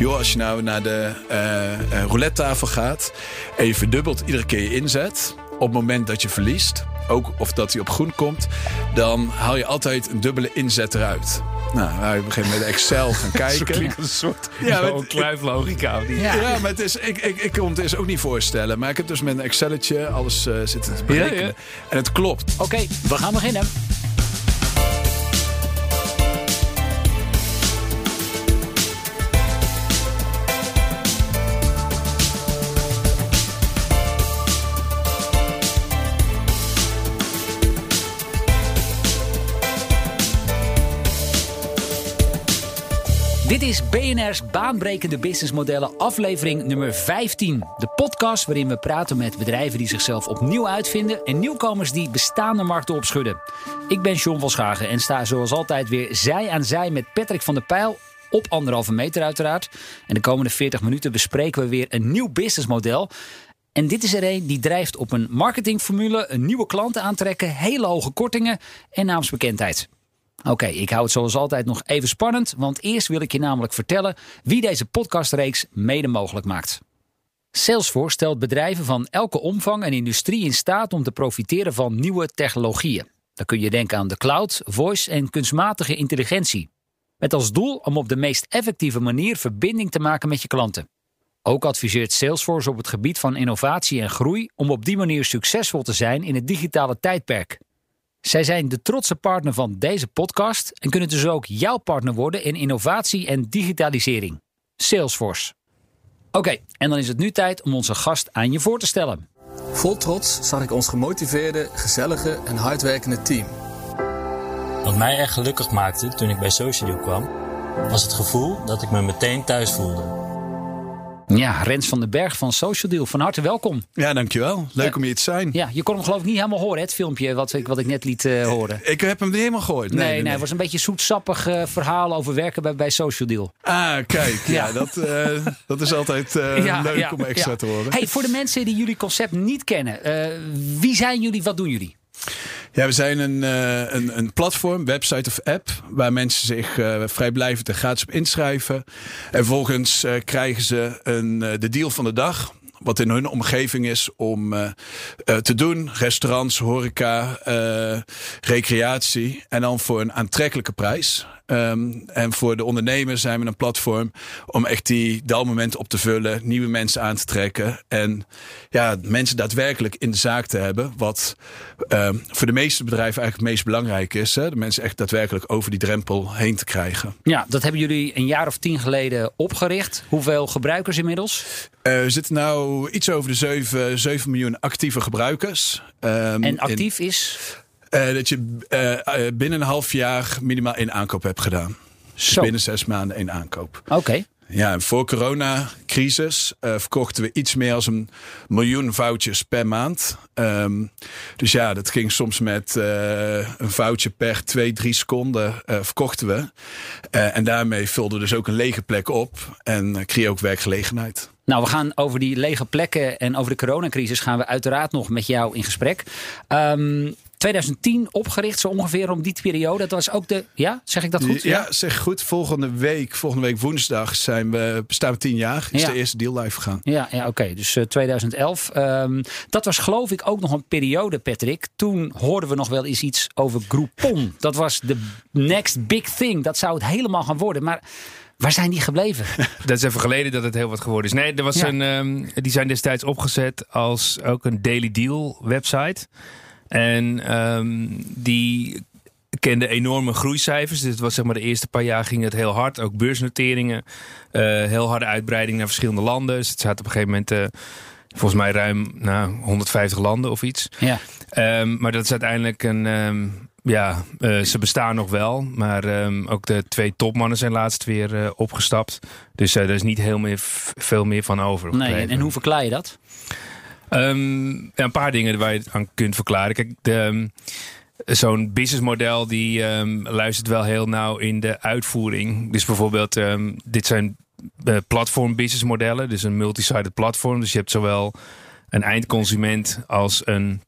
joh, als je nou naar de uh, roulette tafel gaat en je verdubbelt iedere keer je inzet op het moment dat je verliest, ook of dat hij op groen komt, dan haal je altijd een dubbele inzet eruit. Nou, wij beginnen met Excel gaan kijken. klinkt een soort ja, kluiflogica. Ja. ja, maar het is, ik, ik, ik kon het dus ook niet voorstellen. Maar ik heb dus met een Excelletje alles uh, zitten te berekenen. Ja, en het klopt. Oké, we gaan beginnen. BNR's Baanbrekende Businessmodellen, aflevering nummer 15. De podcast waarin we praten met bedrijven die zichzelf opnieuw uitvinden en nieuwkomers die bestaande markten opschudden. Ik ben John van Schagen en sta zoals altijd weer zij aan zij met Patrick van der Pijl. Op anderhalve meter uiteraard. En de komende 40 minuten bespreken we weer een nieuw businessmodel. En dit is er een die drijft op een marketingformule, een nieuwe klanten aantrekken, hele hoge kortingen en naamsbekendheid. Oké, ik hou het zoals altijd nog even spannend, want eerst wil ik je namelijk vertellen wie deze podcastreeks mede mogelijk maakt. Salesforce stelt bedrijven van elke omvang en industrie in staat om te profiteren van nieuwe technologieën. Dan kun je denken aan de cloud, voice en kunstmatige intelligentie. Met als doel om op de meest effectieve manier verbinding te maken met je klanten. Ook adviseert Salesforce op het gebied van innovatie en groei om op die manier succesvol te zijn in het digitale tijdperk. Zij zijn de trotse partner van deze podcast en kunnen dus ook jouw partner worden in innovatie en digitalisering. Salesforce. Oké, en dan is het nu tijd om onze gast aan je voor te stellen. Vol trots zag ik ons gemotiveerde, gezellige en hardwerkende team. Wat mij echt gelukkig maakte toen ik bij Social kwam, was het gevoel dat ik me meteen thuis voelde. Ja, Rens van den Berg van Social Deal. Van harte welkom. Ja, dankjewel. Leuk om hier te zijn. Ja, je kon hem geloof ik niet helemaal horen, het filmpje wat ik, wat ik net liet uh, horen. Ik heb hem niet helemaal gehoord. Nee, nee, nee, het was een beetje zoetsappig uh, verhaal over werken bij, bij Social Deal. Ah, kijk. ja, dat, uh, dat is altijd ja, leuk om extra te horen. Hey, voor de mensen die jullie concept niet kennen. wie zijn jullie, wat doen jullie? Ja, we zijn een, uh, een, een platform, website of app, waar mensen zich uh, vrijblijvend en gratis op inschrijven. En vervolgens uh, krijgen ze een, de deal van de dag wat in hun omgeving is om uh, uh, te doen. Restaurants, horeca, uh, recreatie. En dan voor een aantrekkelijke prijs. Um, en voor de ondernemers zijn we een platform om echt die dalmomenten op te vullen, nieuwe mensen aan te trekken en ja, mensen daadwerkelijk in de zaak te hebben. Wat um, voor de meeste bedrijven eigenlijk het meest belangrijk is. Hè? De mensen echt daadwerkelijk over die drempel heen te krijgen. Ja, dat hebben jullie een jaar of tien geleden opgericht. Hoeveel gebruikers inmiddels? Uh, we zitten nou iets over de 7, 7 miljoen actieve gebruikers. Um, en actief is? Uh, dat je uh, binnen een half jaar minimaal één aankoop hebt gedaan. Dus binnen zes maanden één aankoop. Oké. Ja, en voor coronacrisis uh, verkochten we iets meer dan een miljoen foutjes per maand. Um, dus ja, dat ging soms met uh, een foutje per twee, drie seconden uh, verkochten we. en daarmee vulden we dus ook een lege plek op en creëer ook werkgelegenheid. Nou, we gaan over die lege plekken en over de coronacrisis gaan we uiteraard nog met jou in gesprek. Um, 2010 opgericht, zo ongeveer om die periode. Dat was ook de. Ja, zeg ik dat goed? Ja, zeg goed. Volgende week, volgende week woensdag zijn we, bestaan we tien jaar. Is de eerste deal live gegaan. Ja, ja oké. Dus uh, 2011. Um, dat was geloof ik ook nog een periode, Patrick. Toen hoorden we nog wel eens iets over Groupon. Dat was de next big thing. Dat zou het helemaal gaan worden. Maar. Waar zijn die gebleven? Dat is even geleden dat het heel wat geworden is. Nee, er was ja. een, um, die zijn destijds opgezet als ook een Daily Deal website. En um, die kende enorme groeicijfers. Dus het was zeg maar de eerste paar jaar ging het heel hard. Ook beursnoteringen. Uh, heel harde uitbreiding naar verschillende landen. Dus het zaten op een gegeven moment... Uh, volgens mij ruim nou, 150 landen of iets. Ja. Um, maar dat is uiteindelijk een... Um, ja, uh, ze bestaan nog wel. Maar um, ook de twee topmannen zijn laatst weer uh, opgestapt. Dus uh, er is niet heel meer, veel meer van over. Nee, en, en hoe verklaar je dat? Um, ja, een paar dingen waar je het aan kunt verklaren. Kijk, um, zo'n businessmodel die luistert wel heel nauw in de uitvoering. Dus bijvoorbeeld, dit zijn platform businessmodellen. Dus een multi-sided platform. Dus je hebt zowel een eindconsument als een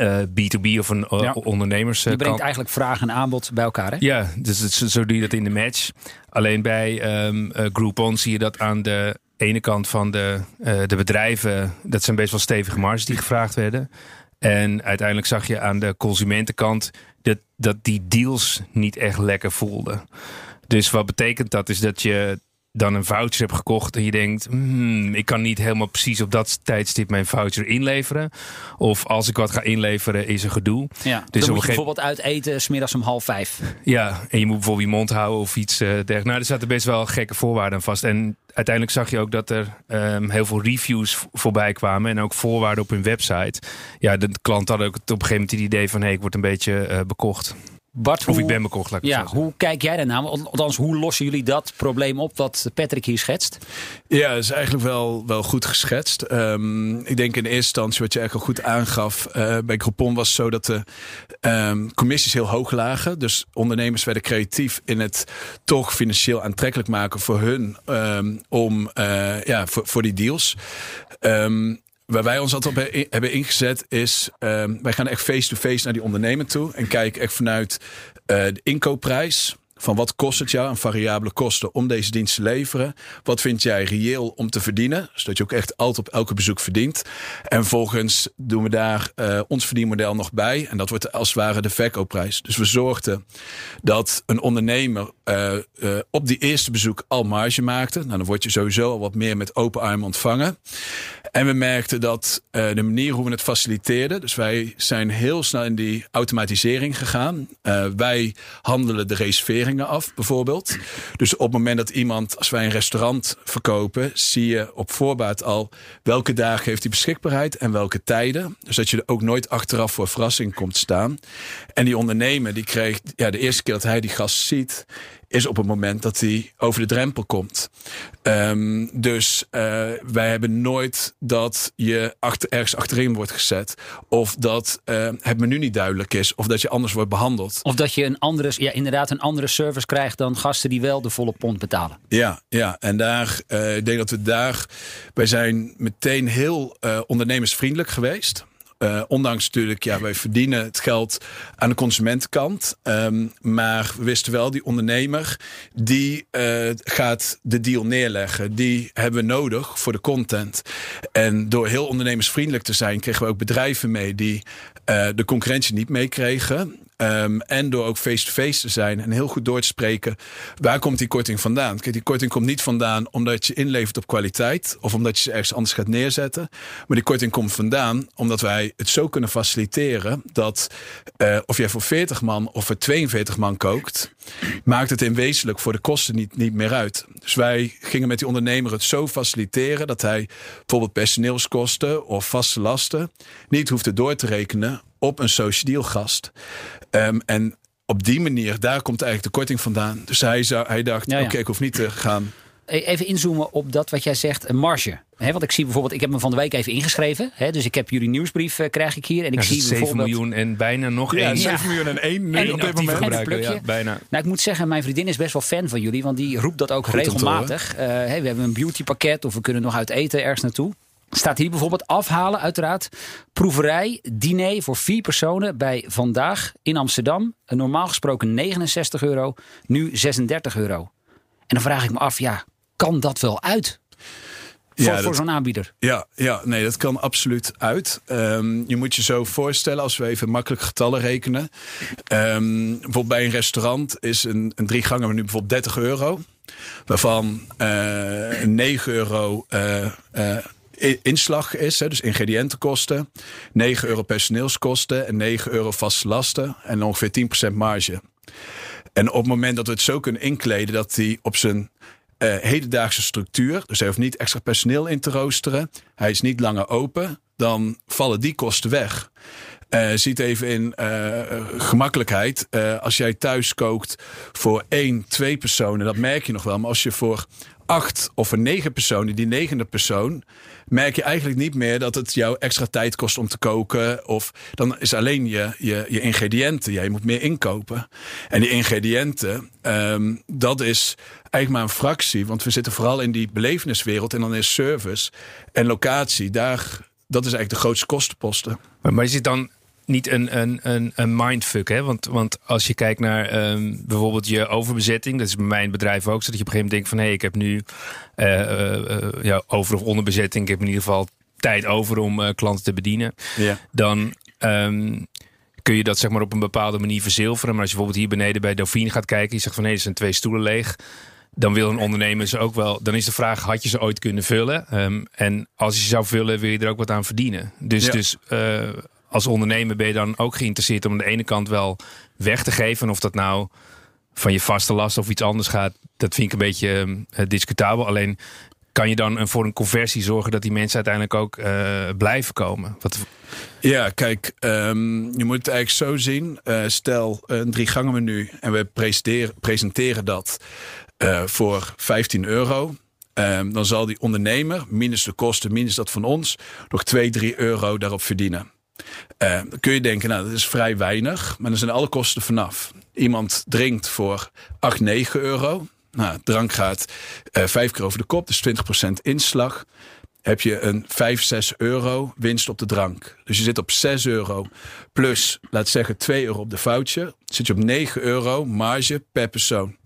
eh, B2B of een uh, Ja. ondernemers Je eh, brengt eigenlijk vraag en aanbod bij elkaar, hè? Ja, dus het, zo- zo doe je dat in de match. Alleen bij ehm eh, Groupon zie je dat aan de ene kant van de, eh, de bedrijven... dat zijn best wel stevige marges die gevraagd werden. En uiteindelijk zag je aan de consumentenkant... dat, dat die deals niet echt lekker voelden. Dus wat betekent dat? Is dat je dan een voucher hebt gekocht en je denkt... hmm, ik kan niet helemaal precies op dat tijdstip mijn voucher inleveren. Of als ik wat ga inleveren is er gedoe. Ja. Dus dan moet je bijvoorbeeld uit eten, smiddags om half vijf. Ja, en je moet bijvoorbeeld je mond houden of iets eh dergelijks. Nou, er zaten best wel gekke voorwaarden aan vast. En uiteindelijk zag je ook dat er ehm, heel veel reviews voorbij kwamen. En ook voorwaarden op hun website. Ja, de klant had ook op een gegeven moment het idee van... hé, ik word een beetje eh, bekocht. Bart, Of hoe, ik ben bekocht, laat ik ja, hoe kijk jij daarnaar? Althans, hoe lossen jullie dat probleem op wat Patrick hier schetst? Ja, dat is eigenlijk wel, wel goed geschetst. Ehm, ik denk in eerste instantie, wat je eigenlijk al goed aangaf, eh, bij Groupon was het zo dat de ehm, commissies heel hoog lagen. Dus ondernemers werden creatief in het toch financieel aantrekkelijk maken voor hun ehm, om, eh, ja, voor, voor die deals. Ehm, Waar wij ons altijd op he- hebben ingezet is, ehm, wij gaan echt face-to-face naar die ondernemer toe. En kijken echt vanuit eh, de inkoopprijs. Van wat kost het jou aan variabele kosten om deze dienst te leveren? Wat vind jij reëel om te verdienen? Zodat je ook echt altijd op elke bezoek verdient. En vervolgens doen we daar eh, ons verdienmodel nog bij. En dat wordt als het ware de verkoopprijs. Dus we zorgden dat een ondernemer eh, eh, op die eerste bezoek al marge maakte. Nou, dan word je sowieso al wat meer met open armen ontvangen. En we merkten dat de manier hoe we het faciliteerden. Dus wij zijn heel snel in die automatisering gegaan. Wij handelen de af, bijvoorbeeld. Dus op het moment dat iemand, als wij een restaurant verkopen, zie je op voorbaat al welke dagen heeft hij beschikbaarheid en welke tijden. Dus dat je er ook nooit achteraf voor verrassing komt staan. En die ondernemer die kreeg, ja, de eerste keer dat hij die gast ziet, is op het moment dat hij over de drempel komt. Ehm, dus eh, wij hebben nooit dat je achter, ergens achterin wordt gezet. Of dat eh, het menu niet duidelijk is. Of dat je anders wordt behandeld. Of dat je een andere, ja, inderdaad een andere service krijgt dan gasten die wel de volle pond betalen. Ja, ja. en daar, eh, ik denk dat we daar, wij zijn meteen heel ondernemersvriendelijk geweest. Eh, ondanks natuurlijk, ja, wij verdienen het geld aan de consumentenkant. Ehm, maar we wisten wel, die ondernemer, die eh, gaat de deal neerleggen. Die hebben we nodig voor de content. En door heel ondernemersvriendelijk te zijn, kregen we ook bedrijven mee die eh, de concurrentie niet meekregen. Ehm, en door ook face-to-face te zijn en heel goed door te spreken. Waar komt die korting vandaan? Kijk, die korting komt niet vandaan omdat je inlevert op kwaliteit. Of omdat je ze ergens anders gaat neerzetten. Maar die korting komt vandaan omdat wij het zo kunnen faciliteren. Dat eh, of jij voor 40 man of voor 42 man kookt. Maakt het in wezenlijk voor de kosten niet, niet meer uit. Dus wij gingen met die ondernemer het zo faciliteren. Dat hij bijvoorbeeld personeelskosten of vaste lasten. niet hoefde door te rekenen op een social deal gast. Ehm, en op die manier, daar komt eigenlijk de korting vandaan. Dus hij, zou, hij dacht, Ja, ja. oké, ik hoef niet te gaan. E- Even inzoomen op dat wat jij zegt, een marge. Hè, want ik zie bijvoorbeeld, ik heb me van de week even ingeschreven. Hè, dus ik heb jullie nieuwsbrief, eh, krijg ik hier. En ik Ja, zie 7 bijvoorbeeld... miljoen en bijna nog Ja, één. 7 miljoen en één nu En op dit moment. gebruik. gebruiker. Ja, bijna. Nou, ik moet zeggen, mijn vriendin is best wel fan van jullie. Want die roept dat ook Goed regelmatig. Eh, hè, we hebben een beautypakket of we kunnen nog uit eten ergens naartoe. Staat hier bijvoorbeeld afhalen, uiteraard. Proeverij, diner voor vier personen bij Vandaag in Amsterdam. Een normaal gesproken 69 euro, nu 36 euro. En dan vraag ik me af, ja, kan dat wel uit? Voor, Ja, voor zo'n aanbieder. Ja, ja, nee, dat kan absoluut uit. Ehm, je moet je zo voorstellen, als we even makkelijk getallen rekenen. Ehm, bijvoorbeeld bij een restaurant is een, een drie gangen menu bijvoorbeeld 30 euro. Waarvan eh 9 euro eh, eh, inslag is, dus ingrediëntenkosten. 9 euro personeelskosten en 9 euro vaste lasten. En ongeveer 10% marge. En op het moment dat we het zo kunnen inkleden dat hij op zijn eh, hedendaagse structuur, dus hij hoeft niet extra personeel in te roosteren, hij is niet langer open, dan vallen die kosten weg. Eh ziet even in eh, gemakkelijkheid. Als jij thuis kookt voor één, twee personen, dat merk je nog wel. Maar als je voor acht of voor negen personen, die negende persoon, merk je eigenlijk niet meer dat het jou extra tijd kost om te koken. Of dan is alleen je, je, je ingrediënten. Jij moet meer inkopen. En die ingrediënten, ehm, dat is eigenlijk maar een fractie. Want we zitten vooral in die beleveniswereld. En dan is service en locatie, daar, dat is eigenlijk de grootste kostenposten. Maar, je zit dan niet een, een, een, een mindfuck. Hè? Want, want als je kijkt naar ehm, bijvoorbeeld je overbezetting. Dat is bij mijn bedrijf ook zo. Dat je op een gegeven moment denkt van... hé, hey, ik heb nu uh, ja, over- of onderbezetting. Ik heb in ieder geval tijd over om klanten te bedienen. Ja. Dan... Um, kun je dat zeg maar op een bepaalde manier verzilveren. Maar als je bijvoorbeeld hier beneden bij Dauphine gaat kijken, je zegt van hé, er zijn twee stoelen leeg. Dan wil een ondernemer ze ook wel. Dan is de vraag: had je ze ooit kunnen vullen? Um, en als je ze zou vullen, wil je er ook wat aan verdienen. Dus, Ja. dus uh, als ondernemer ben je dan ook geïnteresseerd om aan de ene kant wel weg te geven. En of dat nou van je vaste last of iets anders gaat, dat vind ik een beetje um, discutabel. Alleen kan je dan voor een conversie zorgen dat die mensen uiteindelijk ook uh, blijven komen? Wat, Ja, kijk, um, je moet het eigenlijk zo zien. Uh, stel een drie gangen menu en we presenteren, presenteren dat voor 15 euro. Um, dan zal die ondernemer, minus de kosten, minus dat van ons, nog 2, 3 euro daarop verdienen. Uh, kun je denken, nou, dat is vrij weinig, maar dan zijn alle kosten vanaf. Iemand drinkt voor 8, 9 euro. Nou, drank gaat uh, vijf keer over de kop, dus 20% inslag heb je een 5, 6 euro winst op de drank. Dus je zit op 6 euro plus, laat zeggen, 2 euro op de foutje. Zit je op 9 euro marge per persoon.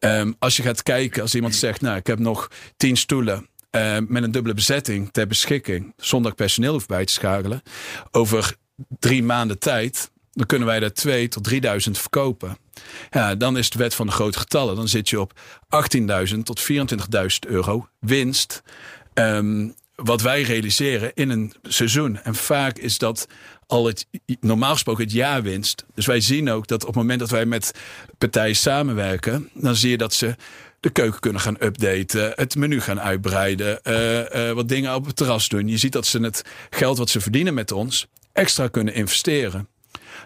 Um, als je gaat kijken, als iemand zegt, nou, ik heb nog 10 stoelen uh, met een dubbele bezetting ter beschikking, zonder personeel hoef bij te schakelen, over drie maanden tijd, dan kunnen wij daar 2 tot 3000 verkopen. Ja, dan is de wet van de grote getallen. Dan zit je op 18.000 tot 24.000 euro winst. Um, wat wij realiseren in een seizoen. En vaak is dat al het normaal gesproken het jaarwinst. Dus wij zien ook dat op het moment dat wij met partijen samenwerken, dan zie je dat ze de keuken kunnen gaan updaten, het menu gaan uitbreiden, uh, uh, wat dingen op het terras doen. Je ziet dat ze het geld wat ze verdienen met ons extra kunnen investeren.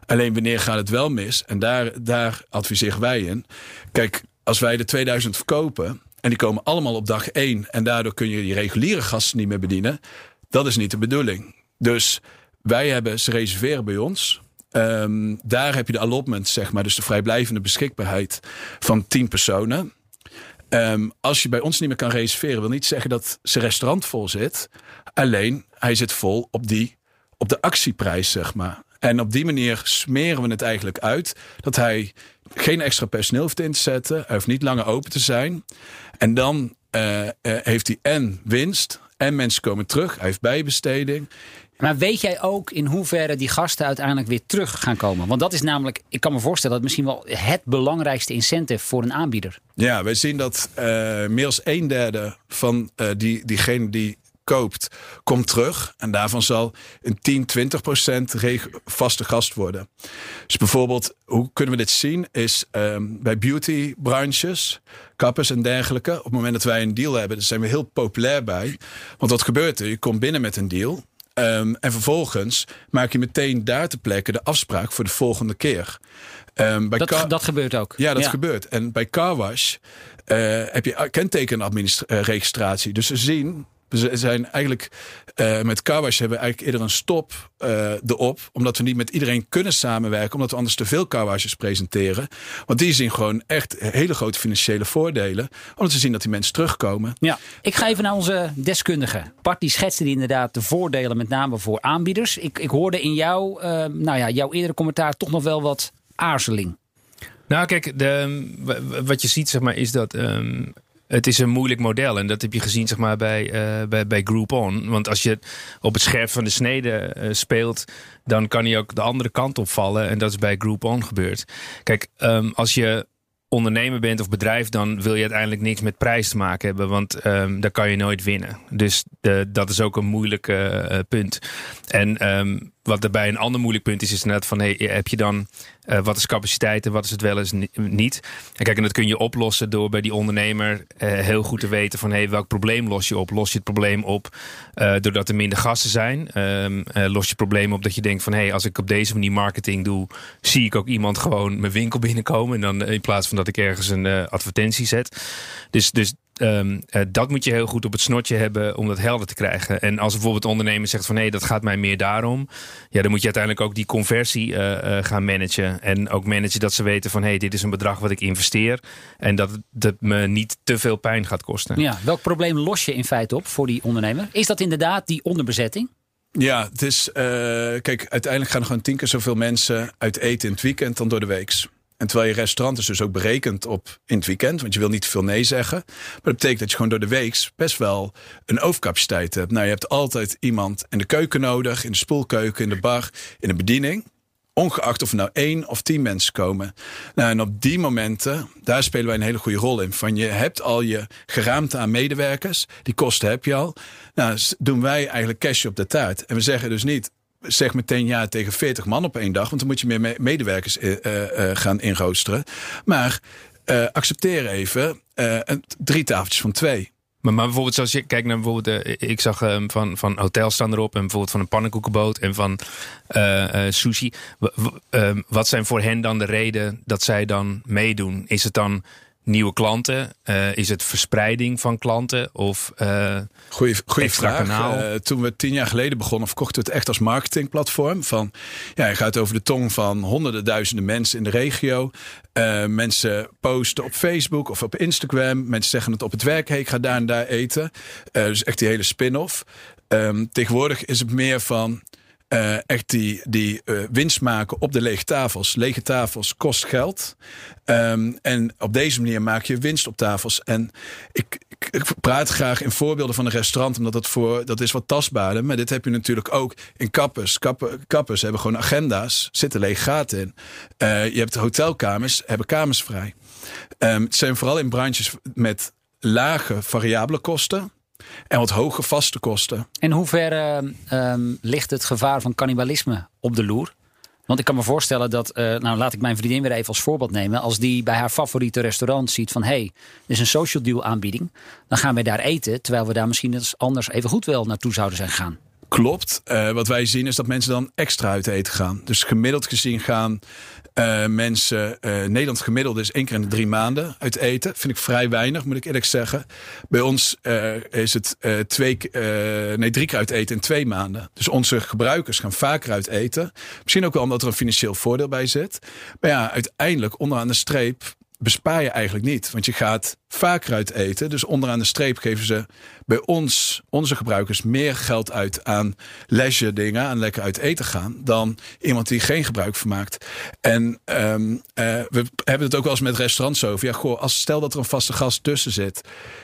Alleen wanneer gaat het wel mis? En daar, daar adviseren wij in. Kijk, als wij de 2000 verkopen, en die komen allemaal op dag één. En daardoor kun je die reguliere gasten niet meer bedienen. Dat is niet de bedoeling. Dus wij hebben ze reserveren bij ons. Um, daar heb je de allotment, zeg maar. Dus de vrijblijvende beschikbaarheid van 10 personen. Um, als je bij ons niet meer kan reserveren, wil niet zeggen dat zijn restaurant vol zit. Alleen, hij zit vol op, die, op de actieprijs, zeg maar. En op die manier smeren we het eigenlijk uit dat hij geen extra personeel hoeft in te zetten. Hij hoeft niet langer open te zijn. En dan uh, uh, heeft hij en winst en mensen komen terug. Hij heeft bijbesteding. Maar weet jij ook in hoeverre die gasten uiteindelijk weer terug gaan komen? Want dat is namelijk, ik kan me voorstellen, dat misschien wel het belangrijkste incentive voor een aanbieder. Ja, wij zien dat uh, meer dan een derde van die, diegenen die koopt, komt terug. En daarvan zal een 10, 20 procent vaste gast worden. Dus bijvoorbeeld, hoe kunnen we dit zien? Is um, bij beauty branches, kappers en dergelijke. Op het moment dat wij een deal hebben, daar zijn we heel populair bij. Want wat gebeurt er? Je komt binnen met een deal. Um, en vervolgens maak je meteen daar ter plekke de afspraak voor de volgende keer. Um, bij dat, car... dat gebeurt ook. Ja, dat ja. gebeurt. En bij carwash uh, heb je kentekenregistratie. Dus ze zien we zijn eigenlijk uh, met Carwash hebben we eigenlijk eerder een stop uh, erop. Omdat we niet met iedereen kunnen samenwerken. Omdat we anders te veel carwashes presenteren. Want die zien gewoon echt hele grote financiële voordelen. Omdat ze zien dat die mensen terugkomen. Ja, ik ga even naar onze deskundige. Bart die schetste die inderdaad de voordelen met name voor aanbieders. Ik, ik hoorde in jou, uh, nou ja, jouw eerdere commentaar toch nog wel wat aarzeling. Nou kijk, de, wat je ziet zeg maar is dat... Um het is een moeilijk model. En dat heb je gezien zeg maar, bij, uh, bij, bij Groupon. Want als je op het scherp van de snede uh, speelt, dan kan hij ook de andere kant opvallen. En dat is bij Groupon gebeurd. Kijk, um, als je ondernemer bent of bedrijf, dan wil je uiteindelijk niks met prijs te maken hebben. Want um, daar kan je nooit winnen. Dus de, dat is ook een moeilijk uh, punt. En um, wat daarbij een ander moeilijk punt is, is inderdaad van hey, heb je dan uh, wat is capaciteit en wat is het wel eens niet? En kijk, en dat kun je oplossen door bij die ondernemer uh, heel goed te weten van hey, welk probleem los je op? Los je het probleem op uh, doordat er minder gasten zijn? Um, los je het probleem op dat je denkt van hey, als ik op deze manier marketing doe, zie ik ook iemand gewoon mijn winkel binnenkomen en dan in plaats van dat ik ergens een advertentie zet. Dus, dus Um, uh, dat moet je heel goed op het snotje hebben om dat helder te krijgen. En als bijvoorbeeld een ondernemer zegt van hé, hey, dat gaat mij meer daarom. Ja, dan moet je uiteindelijk ook die conversie uh, uh, gaan managen. En ook managen dat ze weten van hé, hey, dit is een bedrag wat ik investeer. En dat het me niet te veel pijn gaat kosten. Ja, welk probleem los je in feite op voor die ondernemer? Is dat inderdaad die onderbezetting? Ja, het is. Uh, kijk, uiteindelijk gaan er gewoon tien keer zoveel mensen uit eten in het weekend dan door de weeks. En terwijl je restaurant is dus ook berekend op in het weekend, want je wil niet veel nee zeggen. Maar dat betekent dat je gewoon door de week best wel een overcapaciteit hebt. Nou, je hebt altijd iemand in de keuken nodig, in de spoelkeuken, in de bar, in de bediening. Ongeacht of er nou één of tien mensen komen. Nou, en op die momenten, daar spelen wij een hele goede rol in. Van je hebt al je geraamte aan medewerkers. Die kosten heb je al. Nou, doen wij eigenlijk cash op de taart. En we zeggen dus niet, zeg meteen ja tegen 40 man op één dag. Want dan moet je meer medewerkers uh, uh, gaan inroosteren. Maar accepteer even drie tafeltjes van twee. Maar, bijvoorbeeld zoals je kijkt naar bijvoorbeeld, ik zag um, van, van hotels staan erop en bijvoorbeeld van een pannenkoekenboot en van sushi. Um, wat zijn voor hen dan de reden dat zij dan meedoen? Is het dan nieuwe klanten? Uh, is het verspreiding van klanten? Of uh, goeie, goeie vraag. Uh, toen we tien jaar geleden begonnen, verkochten we het echt als marketingplatform. Van, ja, je gaat over de tong van honderden duizenden mensen in de regio. mensen posten op Facebook of op Instagram. Mensen zeggen het op het werk. Hey, ik ga daar en daar eten. dus echt die hele spin-off. Um, tegenwoordig is het meer van uh, echt die, die uh, winst maken op de lege tafels. Lege tafels kost geld. Um, en op deze manier maak je winst op tafels. En ik, ik, ik, praat graag in voorbeelden van een restaurant, omdat dat, voor, dat is wat tastbaarder. Maar dit heb je natuurlijk ook in kappers. Kappers hebben gewoon agenda's, zitten lege gaten in. Uh, je hebt hotelkamers, hebben kamers vrij. Um, het zijn vooral in branches met lage variabele kosten en wat hoge vaste kosten. In hoeverre um, ligt het gevaar van cannibalisme op de loer? Want ik kan me voorstellen dat, uh, nou laat ik mijn vriendin weer even als voorbeeld nemen. Als die bij haar favoriete restaurant ziet van hé, hey, dit is een social deal aanbieding. Dan gaan wij daar eten, terwijl we daar misschien anders even goed wel naartoe zouden zijn gegaan. Klopt. Uh, wat wij zien is dat mensen dan extra uit eten gaan. Dus gemiddeld gezien gaan uh, mensen, uh, Nederland gemiddeld is één keer in de drie maanden uit eten. Vind ik vrij weinig, moet ik eerlijk zeggen. Bij ons is het twee, nee, drie keer uit eten in twee maanden. Dus onze gebruikers gaan vaker uit eten. Misschien ook wel omdat er een financieel voordeel bij zit. Maar ja, uiteindelijk onderaan de streep bespaar je eigenlijk niet. Want je gaat vaker uit eten. Dus onderaan de streep geven ze bij ons, onze gebruikers, meer geld uit aan leisure dingen, aan lekker uit eten gaan, dan iemand die geen gebruik van maakt. En um, uh, we hebben het ook wel eens met restaurants over. Ja, goh, als stel dat er een vaste gast tussen zit,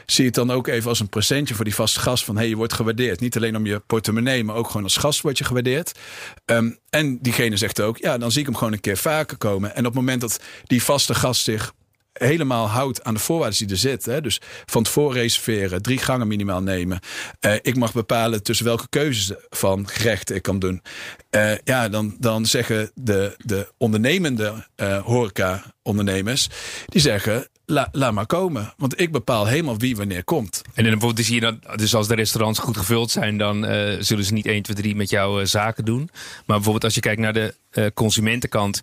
zie je het dan ook even als een presentje voor die vaste gast van hey, je wordt gewaardeerd. Niet alleen om je portemonnee, maar ook gewoon als gast word je gewaardeerd. Um, en diegene zegt ook, ja, dan zie ik hem gewoon een keer vaker komen. En op het moment dat die vaste gast zich helemaal houdt aan de voorwaarden die er zitten. Dus van tevoren reserveren, drie gangen minimaal nemen. Uh, ik mag bepalen tussen welke keuzes van gerechten ik kan doen. Uh, ja, dan, dan zeggen de, de ondernemende uh, horeca-ondernemers, die zeggen, La, laat maar komen. Want ik bepaal helemaal wie wanneer komt. En dan bijvoorbeeld zie je dan, dus als de restaurants goed gevuld zijn, dan zullen ze niet 1, 2, 3 met jou uh, zaken doen. Maar bijvoorbeeld als je kijkt naar de consumentenkant,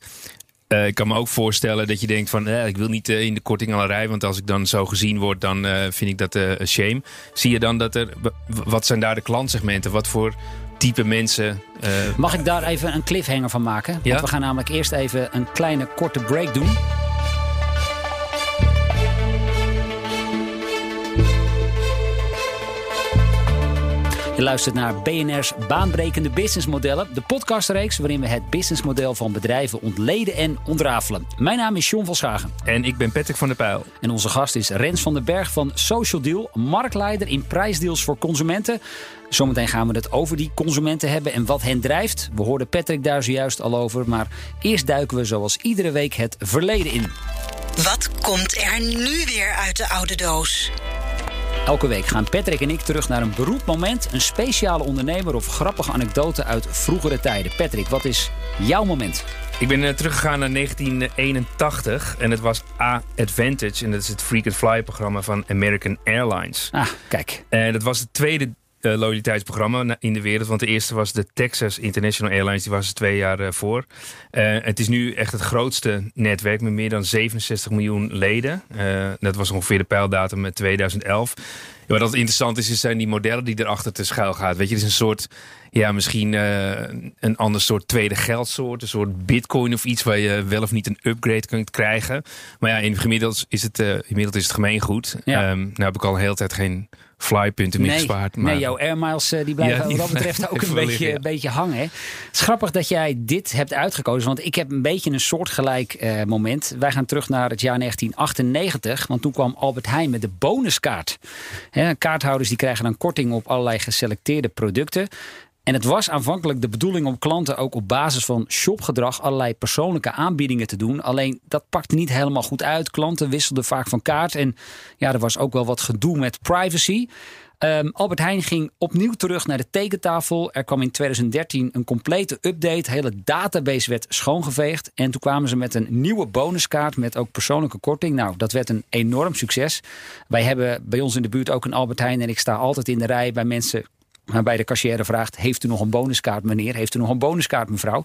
uh, ik kan me ook voorstellen dat je denkt van eh, ik wil niet uh, in de kortingalerij, want als ik dan zo gezien word, dan vind ik dat een shame. Zie je dan dat er, wat zijn daar de klantsegmenten? Wat voor type mensen? Mag ik daar even een cliffhanger van maken? Want ja? we gaan namelijk eerst even een kleine korte break doen. Je luistert naar BNR's Baanbrekende Businessmodellen. De podcastreeks waarin we het businessmodel van bedrijven ontleden en ontrafelen. Mijn naam is John van Schagen. En ik ben Patrick van der Pijl. En onze gast is Rens van den Berg van Social Deal. Marktleider in prijsdeals voor consumenten. Zometeen gaan we het over die consumenten hebben en wat hen drijft. We hoorden Patrick daar zojuist al over. Maar eerst duiken we zoals iedere week het verleden in. Wat komt er nu weer uit de oude doos? Elke week gaan Patrick en ik terug naar een beroemd moment, een speciale ondernemer of grappige anekdote uit vroegere tijden. Patrick, wat is jouw moment? Ik ben uh, teruggegaan naar 1981 en het was A-Advantage. En dat is het Frequent Flyer programma van American Airlines. Ah, kijk. En dat was het tweede uh, loyaliteitsprogramma in de wereld. Want de eerste was de Texas International Airlines. Die was er twee jaar uh, voor. Uh, het is nu echt het grootste netwerk met meer dan 67 miljoen leden. dat was ongeveer de pijldatum met 2011. Ja, wat interessant is, is zijn die modellen die erachter te schuil gaat. Weet je, het is een soort, ja, misschien een ander soort tweede geldsoort. Een soort bitcoin of iets waar je wel of niet een upgrade kunt krijgen. Maar ja, in gemiddeld is het, inmiddels is het gemeengoed. Ja. Um, nou heb ik al een hele tijd geen flypunten meer Nee, gespaard. Maar nee, jouw air miles eh, die blijven Ja, die wat dat betreft ook een beetje, liggen, ja. een beetje hangen. Het is grappig dat jij dit hebt uitgekozen, want ik heb een beetje een soortgelijk eh, moment. Wij gaan terug naar het jaar 1998, want toen kwam Albert Heijn met de bonuskaart. Kaarthouders die krijgen dan korting op allerlei geselecteerde producten. En het was aanvankelijk de bedoeling om klanten ook op basis van shopgedrag allerlei persoonlijke aanbiedingen te doen. Alleen dat pakte niet helemaal goed uit. Klanten wisselden vaak van kaart. En ja, er was ook wel wat gedoe met privacy. Ehm, Albert Heijn ging opnieuw terug naar de tekentafel. Er kwam in 2013 een complete update. Hele database werd schoongeveegd. En toen kwamen ze met een nieuwe bonuskaart met ook persoonlijke korting. Nou, dat werd een enorm succes. Wij hebben bij ons in de buurt ook een Albert Heijn. En ik sta altijd in de rij bij mensen waarbij de cashier vraagt: Heeft u nog een bonuskaart, meneer? Heeft u nog een bonuskaart, mevrouw?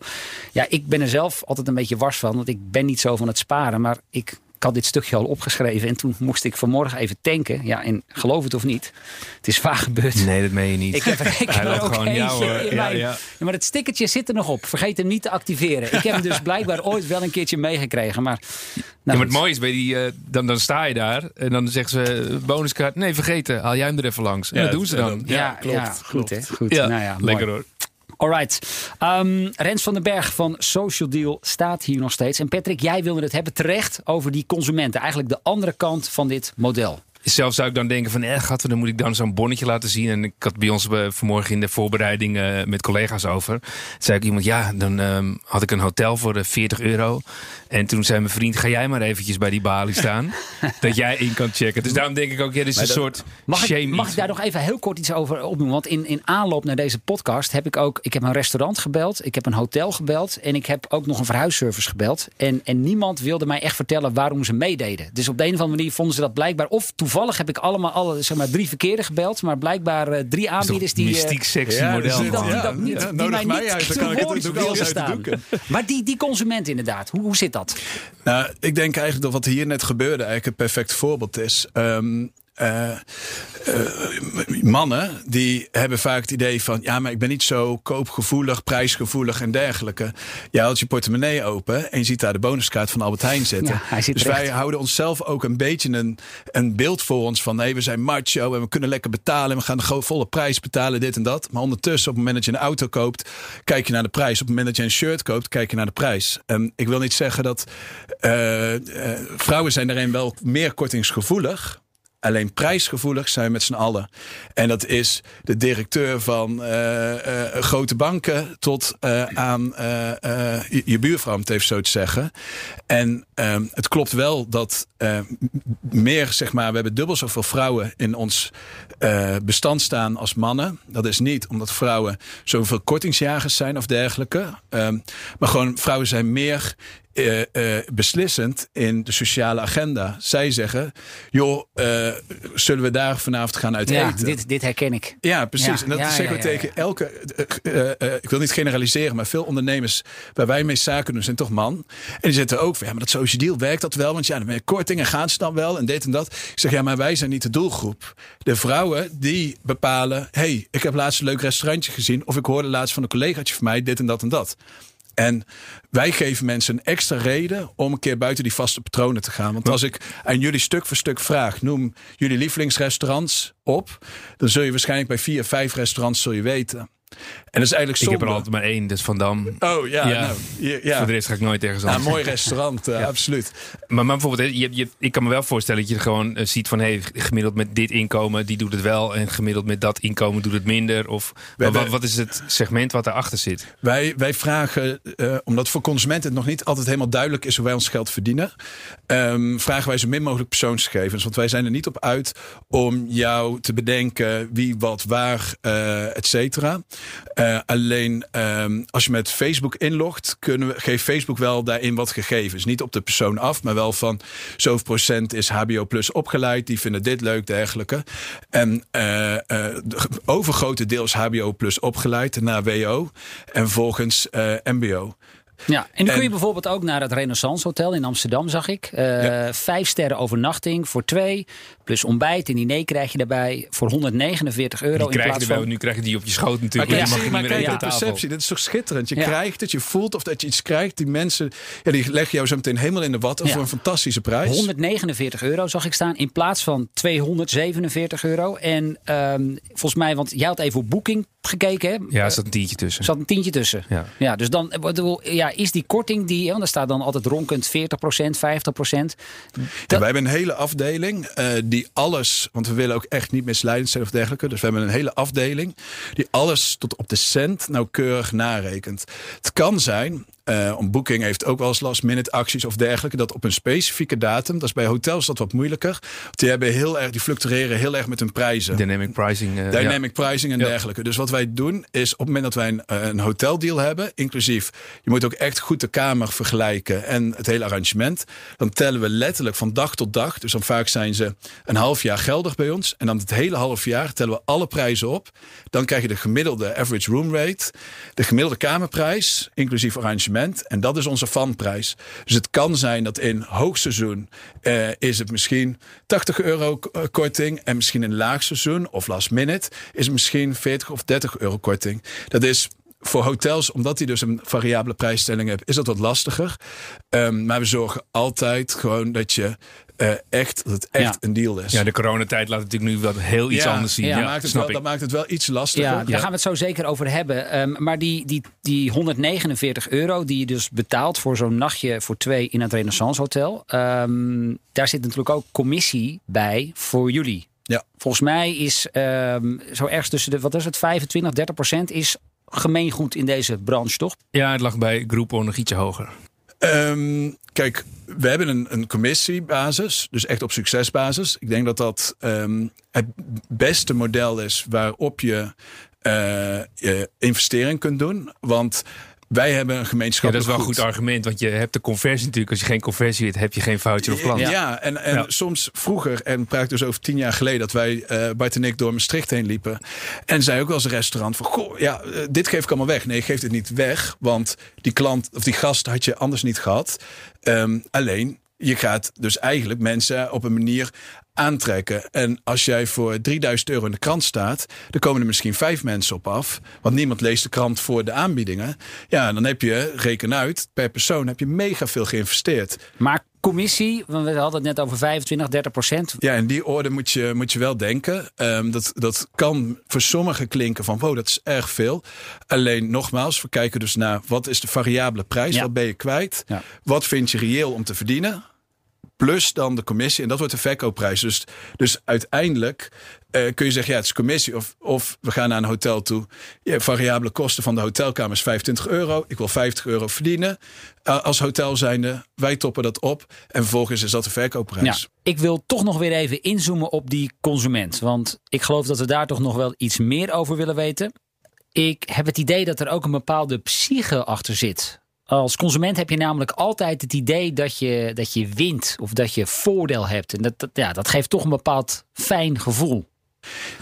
Ja, ik ben er zelf altijd een beetje wars van, want ik ben niet zo van het sparen. Maar ik, ik had dit stukje al opgeschreven en toen moest ik vanmorgen even tanken. Ja, en geloof het of niet, het is vaak gebeurd. Nee, dat meen je niet. Ik heb, er- ik Hij er ook gewoon eentje jou, in ja, mijn- ja. Ja, maar het stickertje zit er nog op. Vergeet hem niet te activeren. Ik heb hem dus blijkbaar ooit wel een keertje meegekregen. Maar, Ja, nou, maar het mooie is, bij die, eh, dan, dan sta je daar en dan zeggen ze eh, bonuskaart. Nee, vergeten, haal jij hem er even langs. En Ja, dat doen ze ja, dan. ja, Ja, klopt, ja, goed klopt. hè. Goed. Ja, nou ja, mooi. lekker hoor. Alright. Um, Rens van den Berg van Social Deal staat hier nog steeds. En Patrick, jij wilde het hebben terecht over die consumenten. Eigenlijk de andere kant van dit model. Zelf zou ik dan denken van, eh, gat, dan moet ik dan zo'n bonnetje laten zien. En ik had bij ons eh, vanmorgen in de voorbereiding eh, met collega's over. Toen zei ik iemand, ja, dan ehm, had ik een hotel voor eh, 40 euro. En toen zei mijn vriend, ga jij maar eventjes bij die balie staan. dat jij in kan checken. Dus daarom denk ik ook, ja, dit is een soort Mag, shame ik, mag ik daar nog even heel kort iets over opnoemen? Want in, in aanloop naar deze podcast heb ik ook... Ik heb een restaurant gebeld, ik heb een hotel gebeld... en ik heb ook nog een verhuisservice gebeld. En, en niemand wilde mij echt vertellen waarom ze meededen. Dus op de een of andere manier vonden ze dat blijkbaar... of toevallig heb ik allemaal alle, zeg maar, drie verkeerde gebeld... maar blijkbaar eh, drie aanbieders die... eh, mystiek sexy Ja, model. dus die dat, die dat niet, ja, die mij mij niet uit, dan te kan ik het- uit de staan. Maar die, die consument inderdaad, hoe, hoe zit dat? Nou, ik denk eigenlijk dat wat hier net gebeurde eigenlijk een perfect voorbeeld is. Ehm, eh, eh, mannen die hebben vaak het idee van ja, maar ik ben niet zo koopgevoelig, prijsgevoelig en dergelijke. Je houdt je portemonnee open en je ziet daar de bonuskaart van Albert Heijn zitten. Ja, dus wij houden onszelf ook een beetje een, een beeld voor ons van nee, we zijn macho en we kunnen lekker betalen en we gaan de volle prijs betalen, dit en dat. Maar ondertussen, op het moment dat je een auto koopt, kijk je naar de prijs. Op het moment dat je een shirt koopt, kijk je naar de prijs. En ik wil niet zeggen dat eh, vrouwen zijn daarin wel meer kortingsgevoelig. Alleen prijsgevoelig zijn met z'n allen. En dat is de directeur van eh, eh, grote banken tot eh, aan eh, eh, je, je buurvrouw, om het even zo te zeggen. En ehm, het klopt wel dat eh, m- meer, zeg maar, we hebben dubbel zoveel vrouwen in ons eh, bestand staan als mannen. Dat is niet omdat vrouwen zoveel kortingsjagers zijn of dergelijke. Ehm, maar gewoon vrouwen zijn meer eh, beslissend in de sociale agenda. Zij zeggen, joh, eh, zullen we daar vanavond gaan uit Ja, eten? dit, dit herken ik. Ja, precies. Ja, en dat ja, zeggen we tegen elke. ik wil niet generaliseren, maar veel ondernemers waar wij mee zaken doen, zijn toch man. En die zitten ook van ja, maar dat social deal werkt dat wel? Want ja, dan ben je korting en gaan ze dan wel en dit en dat. Ik zeg ja, maar wij zijn niet de doelgroep. De vrouwen die bepalen: hey, ik heb laatst een leuk restaurantje gezien, of ik hoorde laatst van een collegaatje van mij dit en dat en dat. En wij geven mensen een extra reden om een keer buiten die vaste patronen te gaan. Want als ik aan jullie stuk voor stuk vraag, noem jullie lievelingsrestaurants op, dan zul je waarschijnlijk bij vier, vijf restaurants zul je weten. En dat is eigenlijk Ik heb er altijd maar één, is Van Dam. Oh ja, Ja. nou, ja. Voor de rest ga ik nooit ergens Ja, anders. een mooi restaurant, eh, absoluut. Maar, maar bijvoorbeeld, hè, je, je, ik kan me wel voorstellen dat je gewoon eh, ziet van... Hey, gemiddeld met dit inkomen, die doet het wel. En gemiddeld met dat inkomen doet het minder. Of wat, wat is het segment wat erachter zit? Wij, wij vragen, eh, omdat voor consumenten het nog niet altijd helemaal duidelijk is hoe wij ons geld verdienen, ehm, vragen wij zo min mogelijk persoonsgegevens. Want wij zijn er niet op uit om jou te bedenken wie, wat, waar, et cetera. Eh, alleen ehm, als je met Facebook inlogt, kunnen we, geeft Facebook wel daarin wat gegevens. Niet op de persoon af, maar wel van zoveel procent is HBO plus opgeleid. Die vinden dit leuk, dergelijke. En eh eh, overgrote deel is HBO plus opgeleid, naar WO. En vervolgens eh, MBO. Ja, en nu kun je bijvoorbeeld ook naar het Renaissance Hotel in Amsterdam, zag ik. Eh, Vijf sterren overnachting voor twee. Plus ontbijt en diner krijg je daarbij voor 149 euro. Die in krijg je plaats erbij, van... nu krijg je die op je schoot Maar natuurlijk. kijk, maar niet meer kijk de aan tafel. perceptie, dit is toch schitterend. Je Ja. krijgt het, je voelt of dat je iets krijgt. Die mensen, ja, die leggen jou zo meteen helemaal in de watten Ja. voor een fantastische prijs. 149 euro zag ik staan in plaats van 247 euro. En ehm, volgens mij, want jij had even op boeking gekeken. Hè? Ja, er zat een tientje tussen. Er zat een tientje tussen. Ja. Ja, dus dan bedoel, ja, is die korting die, want daar staat dan altijd ronkend 40%, 50%. Ja, wij hebben een hele afdeling eh, die alles, want we willen ook echt niet misleidend zijn of dergelijke. Dus we hebben een hele afdeling die alles tot op de cent nauwkeurig narekent. Het kan zijn, eh een boeking heeft ook wel eens last minute acties of dergelijke, dat op een specifieke datum, dat is bij hotels dat wat moeilijker. Die, hebben heel erg, die fluctueren heel erg met hun prijzen. Dynamic pricing. eh, Dynamic pricing en Ja. dergelijke. Dus wat wij doen is op het moment dat wij een, eh, een hoteldeal hebben, inclusief, je moet ook echt goed de kamer vergelijken en het hele arrangement. Dan tellen we letterlijk van dag tot dag. Dus dan vaak zijn ze een half jaar geldig bij ons. En dan het hele half jaar tellen we alle prijzen op. Dan krijg je de gemiddelde average room rate, de gemiddelde kamerprijs, inclusief arrangement. En dat is onze vanprijs. Dus het kan zijn dat in hoogseizoen eh, is het misschien 80 euro eh, korting. En misschien in laagseizoen of last minute is het misschien 40 of 30 euro korting. Dat is voor hotels, omdat die dus een variabele prijsstelling hebben, is dat wat lastiger. Ehm, maar we zorgen altijd gewoon dat je eh, echt, dat het echt Ja. een deal is. Ja, de coronatijd laat natuurlijk nu wat heel iets Ja, anders zien. ja, Ja, dat, maakt het snap wel, ik. dat maakt het wel iets lastiger. Ja, daar gaan we het zo zeker over hebben. Ehm, maar die, die, die 149 euro die je dus betaalt voor zo'n nachtje voor twee in het Renaissance Hotel. ehm, daar zit natuurlijk ook commissie bij voor jullie. Ja. Volgens mij is ehm, zo ergens tussen de, wat is het, 25, 30 procent is gemeengoed in deze branche, toch? Ja, het lag bij Groupon nog ietsje hoger. Ehm, kijk, we hebben een, een commissiebasis, dus echt op succesbasis. Ik denk dat dat ehm, het beste model is waarop je eh, je investering kunt doen. Want wij hebben een Ja, gemeenschappelijk dat is wel een goed argument, want je hebt de conversie natuurlijk. Als je geen conversie hebt, heb je geen voucher of plan. Ja, en, en Ja. soms vroeger, en praat ik dus over tien jaar geleden, dat wij, eh Bart en ik, door Maastricht heen liepen. En zij ook wel een restaurant van, goh, ja, eh, dit geef ik allemaal weg. Nee, je geeft het niet weg, want die klant of die gast had je anders niet gehad. Ehm, alleen, je gaat dus eigenlijk mensen op een manier aantrekken. En als jij voor 3000 euro in de krant staat, dan komen er misschien vijf mensen op af. Want niemand leest de krant voor de aanbiedingen. Ja, dan heb je, reken uit, per persoon heb je mega veel geïnvesteerd. Maar commissie, want we hadden het net over 25, 30 procent. Ja, in die orde moet je, moet je wel denken. Ehm, dat, dat kan voor sommigen klinken van wow, dat is erg veel. Alleen nogmaals, we kijken dus naar wat is de variabele prijs? Ja. Wat ben je kwijt? Ja. Wat vind je reëel om te verdienen? Plus dan de commissie. En dat wordt de verkoopprijs. Dus, dus uiteindelijk eh, kun je zeggen, ja, het is commissie. Of, of we gaan naar een hotel toe. Ja, variabele kosten van de hotelkamer is 25 euro. Ik wil 50 euro verdienen. Eh, als hotel zijnde, wij toppen dat op. En vervolgens is dat de verkoopprijs. Ja, ik wil toch nog weer even inzoomen op die consument. Want ik geloof dat we daar toch nog wel iets meer over willen weten. Ik heb het idee dat er ook een bepaalde psyche achter zit. Als consument heb je namelijk altijd het idee dat je, dat je wint of dat je voordeel hebt. En dat, dat, ja, dat geeft toch een bepaald fijn gevoel.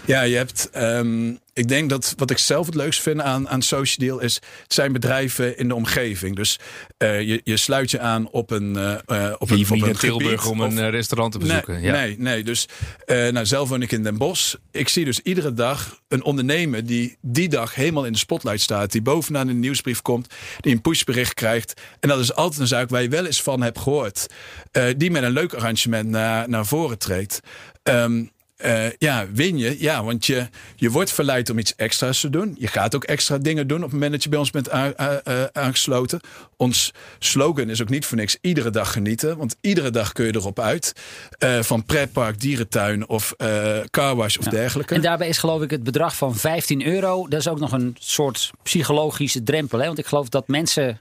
Ja, je hebt. ehm, ik denk dat wat ik zelf het leukst vind aan, aan Social Deal is. Het zijn bedrijven in de omgeving. Dus eh, je, je sluit je aan op een. eh, op een, op een Tilburg om of- een restaurant te bezoeken. Nee, ja. nee, nee. Dus nou, zelf woon ik in Den Bosch. Ik zie dus iedere dag een ondernemer die die dag helemaal in de spotlight staat. Die bovenaan de nieuwsbrief komt. Die een pushbericht krijgt. En dat is altijd een zaak waar je wel eens van hebt gehoord. eh, die met een leuk arrangement naar, naar voren treedt. Ehm, eh, ja, win je. Ja, want je, je wordt verleid om iets extra's te doen. Je gaat ook extra dingen doen op het moment dat je bij ons bent eh, aangesloten. Ons slogan is ook niet voor niks iedere dag genieten. Want iedere dag kun je erop uit. Eh, van pretpark, dierentuin of eh carwash of dergelijke. En daarbij is geloof ik het bedrag van 15 euro. Dat is ook nog een soort psychologische drempel. Hè? Want ik geloof dat mensen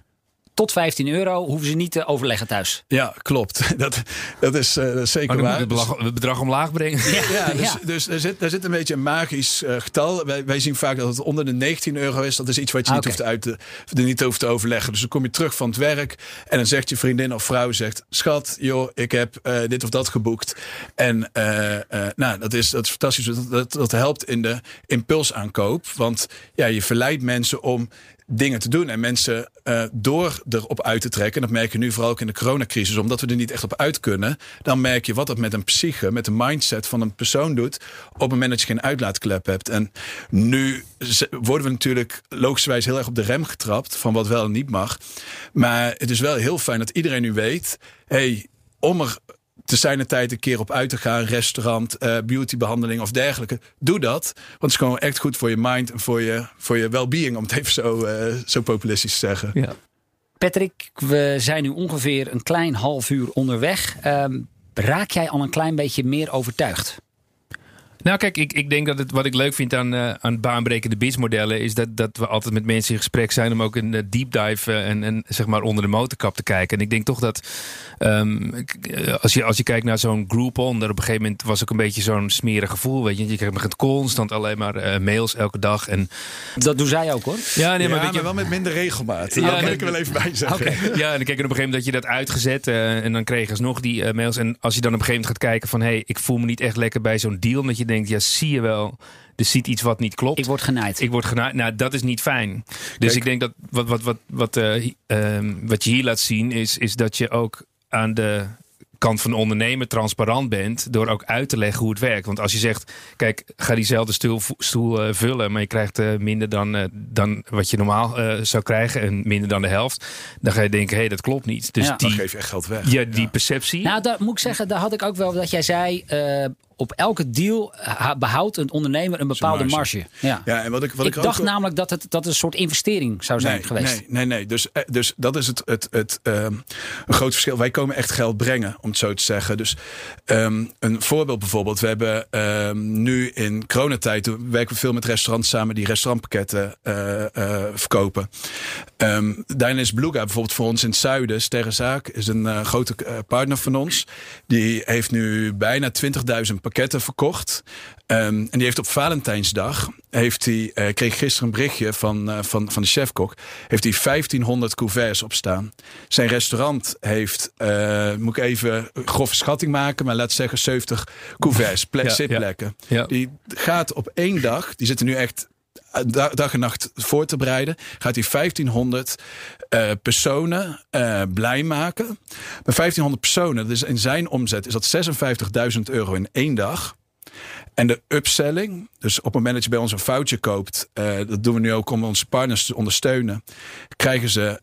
tot 15 euro hoeven ze niet te overleggen thuis. Ja, klopt. Dat, dat, is, eh, dat is zeker Maar dan waar. moet het bedrag, het bedrag omlaag brengen. Ja, dus, Ja. dus er, zit, er zit een beetje een magisch eh, getal. Wij, wij zien vaak dat het onder de 19 euro is. Dat is iets wat je Ah, niet, hoeft uit te, niet hoeft te overleggen. Dus dan kom je terug van het werk. En dan zegt je vriendin of vrouw: zegt, Schat, joh, ik heb eh, dit of dat geboekt. En eh, eh, nou, dat is, dat is fantastisch. Dat, dat, dat helpt in de impulsaankoop. Want ja, je verleidt mensen om dingen te doen. En mensen uh, door erop uit te trekken. En dat merk je nu vooral ook in de coronacrisis. Omdat we er niet echt op uit kunnen. Dan merk je wat dat met een psyche, met de mindset van een persoon doet. Op het moment dat je geen uitlaatklep hebt. En nu worden we natuurlijk logischerwijs heel erg op de rem getrapt. Van wat wel en niet mag. Maar het is wel heel fijn dat iedereen nu weet. hey, om er te zijn tijd een keer op uit te gaan, restaurant, uh, beautybehandeling of dergelijke. Doe dat. Want het is gewoon echt goed voor je mind en voor je, voor je well-being, om het even zo, uh, zo populistisch te zeggen. Ja. Patrick, we zijn nu ongeveer een klein half uur onderweg. Um, raak jij al een klein beetje meer overtuigd? Nou, kijk, ik, ik denk dat het wat ik leuk vind aan, uh, aan baanbrekende businessmodellen is dat, dat we altijd met mensen in gesprek zijn om ook een uh, deep dive uh, en, en zeg maar onder de motorkap te kijken. En ik denk toch dat um, als, je, als je kijkt naar zo'n Groupon, er op een gegeven moment was ook een beetje zo'n smerig gevoel. Weet je, je krijgt constant alleen maar mails elke dag. En... Dat doen zij ook hoor. Ja, nee, maar, ja, weet je... wel met minder regelmaat. Ja, Daar wil ik wel even bij zeggen. Okay. Ja, en dan kijk je op een gegeven moment dat je dat uitgezet en dan kregen ze nog die mails. En als je dan op een gegeven moment gaat kijken van hé, hey, ik voel me niet echt lekker bij zo'n deal, dat je denkt, ja, zie je wel. Er ziet iets wat niet klopt. Ik word genaaid. Ik word genaaid. Nou, dat is niet fijn. Dus ik denk dat wat, wat, wat, wat, uh, uh, wat je hier laat zien is, is dat je ook aan de kant van de ondernemer transparant bent door ook uit te leggen hoe het werkt. Want als je zegt, kijk, ga diezelfde stoel, stoel uh, vullen, maar je krijgt uh, minder dan, uh, dan wat je normaal zou krijgen en minder dan de helft, dan ga je denken, hé, hey, dat klopt niet. Dus ja. die, dan geef je echt geld weg. Ja, die ja. perceptie. Nou, daar moet ik zeggen, daar had ik ook wel dat jij zei, op elke deal behoudt een ondernemer een bepaalde marge. Ja. ja, en wat ik, wat ik, ik dacht namelijk dat het, dat een soort investering zou zijn nee, geweest. Nee, nee, nee. Dus, dus dat is het, het, het um, een groot verschil. Wij komen echt geld brengen, om het zo te zeggen. Dus um, een voorbeeld bijvoorbeeld. We hebben um, nu in coronatijd werken we veel met restaurants samen die restaurantpakketten uh, uh, verkopen. daarin is Bluga bijvoorbeeld voor ons in het zuiden. Sterrenzaak is een uh, grote partner van ons. Die heeft nu bijna 20.000 pakketten verkocht. Um, en die heeft op Valentijnsdag, heeft hij, uh, kreeg gisteren een berichtje van, uh, van, van de chefkok, heeft hij 1500 couverts op staan. Zijn restaurant heeft, uh, moet ik even grove schatting maken, maar laat zeggen 70 couverts, ja, zitplekken. Ja, ja. Die gaat op één dag, die zitten nu echt dag en nacht voor te bereiden, gaat hij 1500 uh, personen uh, blij maken. Bij 1500 personen, dus in zijn omzet is dat 56.000 euro in één dag. En de upselling, dus op het moment dat je bij ons een foutje koopt, uh, dat doen we nu ook om onze partners te ondersteunen, krijgen ze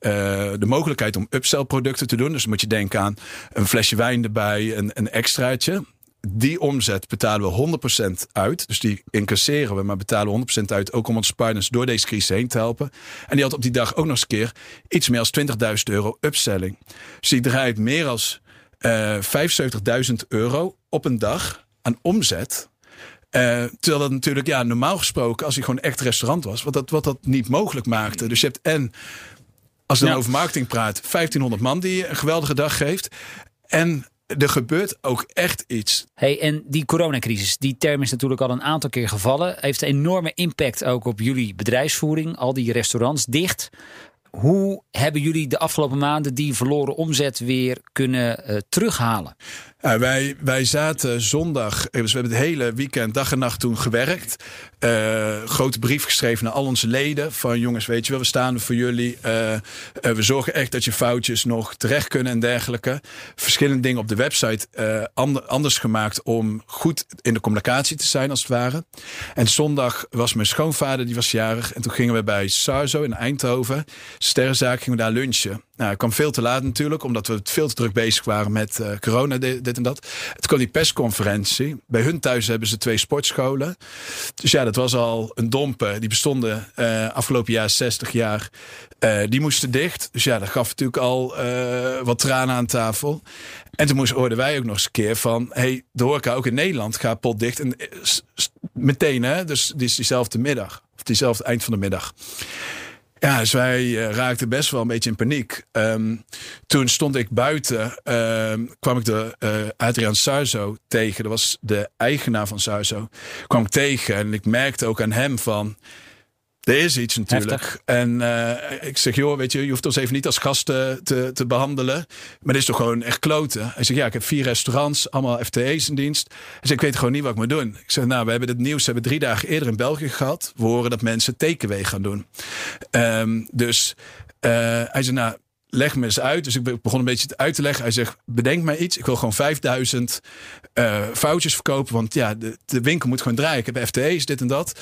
de mogelijkheid om upsell producten te doen. Dus dan moet je denken aan een flesje wijn erbij, een, een extraatje die omzet betalen we 100% uit. Dus die incasseren we, maar betalen we 100% uit. Ook om onze partners door deze crisis heen te helpen. En die had op die dag ook nog eens een keer iets meer dan 20.000 euro upselling. Dus die draait meer dan uh, 75.000 euro op een dag aan omzet. Uh, terwijl dat natuurlijk, ja, normaal gesproken, als hij gewoon echt restaurant was, wat dat, wat dat niet mogelijk maakte. Dus je hebt en, als je dan ja. over marketing praat, 1500 man die je een geweldige dag geeft. En er gebeurt ook echt iets. Hey, en die coronacrisis, die term is natuurlijk al een aantal keer gevallen. Heeft een enorme impact ook op jullie bedrijfsvoering. Al die restaurants dicht. Hoe hebben jullie de afgelopen maanden die verloren omzet weer kunnen uh, terughalen? Wij, wij zaten zondag, dus we hebben het hele weekend dag en nacht toen gewerkt. Uh, grote brief geschreven naar al onze leden. Van jongens, weet je wel, we staan voor jullie. We zorgen echt dat je foutjes nog terecht kunnen en dergelijke. Verschillende dingen op de website and, anders gemaakt om goed in de communicatie te zijn als het ware. En zondag was mijn schoonvader, die was jarig. En toen gingen we bij Sarzo in Eindhoven, sterrenzaak, gingen we daar lunchen. Nou, ik kwam veel te laat natuurlijk, omdat we veel te druk bezig waren met uh, corona, dit, en dat. Toen kwam die persconferentie. Bij hun thuis hebben ze twee sportscholen. Dus ja, dat was al een dompe. Die bestonden uh, afgelopen jaar 60 jaar. Uh, die moesten dicht. Dus ja, dat gaf natuurlijk al wat tranen aan tafel. En toen hoorden wij ook nog eens een keer van... hey, de horeca ook in Nederland gaat pot dicht. En meteen, hè, dus die is diezelfde middag. Of diezelfde eind van de middag. Ja, dus wij uh, raakten best wel een beetje in paniek. Um, toen stond ik buiten, um, kwam ik de uh, Adriaan Sarzo tegen. Dat was de eigenaar van Sarzo. Kwam ik tegen en ik merkte ook aan hem van... Er is iets natuurlijk. En uh, ik zeg, joh, weet je, je hoeft ons even niet als gasten te, te behandelen. Maar dit is toch gewoon echt kloten. Hij zegt, ja, ik heb vier restaurants, allemaal FTE's in dienst. Hij zegt, ik weet gewoon niet wat ik moet doen. Ik zeg, nou, we hebben het nieuws, we hebben drie dagen eerder in België gehad. We horen dat mensen takeaway gaan doen. Um, dus uh, hij zei, nou, leg me eens uit. Dus ik begon een beetje uit te leggen. Hij zegt, bedenk mij iets. Ik wil gewoon 5000 uh, foutjes verkopen. Want ja, de, de winkel moet gewoon draaien. Ik heb FTE's, dit en dat.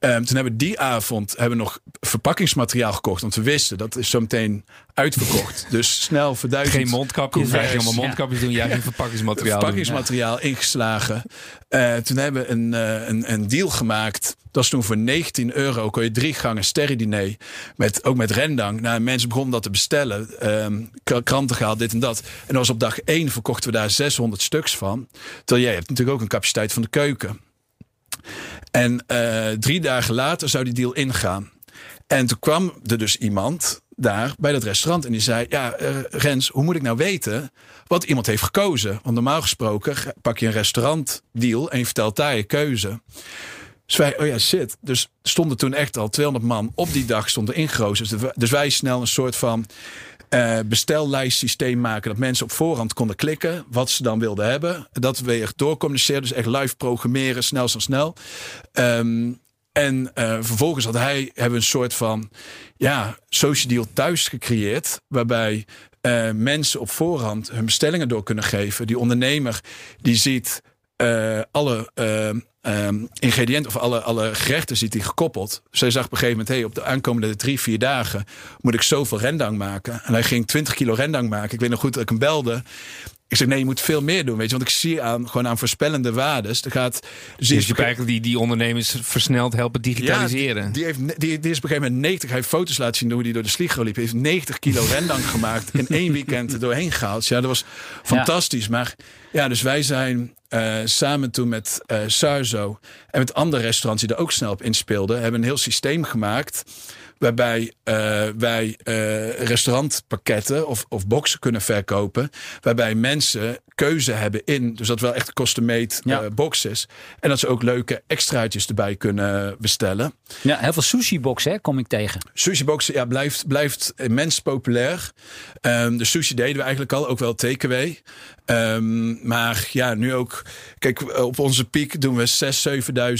Um, toen hebben we die avond hebben we nog verpakkingsmateriaal gekocht. Want we wisten dat is zo meteen uitverkocht. dus snel verduizend. Geen mondkapjes. Gingen allemaal mondkapjes doen. Jij ja. verpakkingsmateriaal. Verpakkingsmateriaal ingeslagen. Uh, toen hebben we een, uh, een, een deal gemaakt. Dat is toen voor 19 euro. Kon je drie gangen sterrendiner. Met, ook met rendang. Nou, mensen begonnen dat te bestellen. Um, kranten gehaald, dit en dat. En dat was op dag 1 verkochten we daar 600 stuks van. Terwijl jij hebt natuurlijk ook een capaciteit van de keuken. En uh, drie dagen later zou die deal ingaan. En toen kwam er dus iemand daar bij dat restaurant en die zei: Ja, uh, Rens, hoe moet ik nou weten wat iemand heeft gekozen? Want normaal gesproken pak je een restaurantdeal en je vertelt daar je keuze. Dus wij, oh ja, shit. Dus stonden toen echt al 200 man op die dag stonden ingeroosterd. Dus, dus wij snel een soort van uh, bestellijstsysteem maken. Dat mensen op voorhand konden klikken wat ze dan wilden hebben. Dat we echt doorcommuniceren. Dus echt live programmeren, snel, snel, snel. Um, en uh, vervolgens had hij, hebben een soort van ja, social deal thuis gecreëerd. Waarbij uh, mensen op voorhand hun bestellingen door kunnen geven. Die ondernemer die ziet uh, alle um, ingrediënten of alle, alle gerechten ziet hij gekoppeld. Zij zag op een gegeven moment, hey, op de aankomende drie, vier dagen moet ik zoveel rendang maken. En hij ging 20 kilo rendang maken. Ik weet nog goed dat ik hem belde. Ik zeg nee, je moet veel meer doen, weet je, want ik zie aan gewoon aan voorspellende waardes. Er gaat dus, je eigenlijk die, die ondernemers versneld helpen digitaliseren. Ja, die, die, heeft, die, die is op een gegeven moment 90. Hij heeft foto's laten zien hoe hij door de Sligo liep. Hij heeft 90 kilo rendang gemaakt in één weekend er doorheen gehaald. Ja, dat was fantastisch. Ja. Maar ja, dus wij zijn uh, samen toen met uh, en met andere restaurants die er ook snel op inspeelden, hebben een heel systeem gemaakt waarbij uh, wij uh, restaurantpakketten of, of boxen kunnen verkopen. Waarbij mensen keuze hebben in, dus dat wel echt custom-made ja. uh, box is. En dat ze ook leuke extraatjes erbij kunnen bestellen. Ja, heel veel sushi-boxen kom ik tegen. Sushi-boxen ja, blijft, blijft immens populair. Um, de sushi deden we eigenlijk al, ook wel takeaway. Um, maar ja, nu ook. Kijk, op onze piek doen we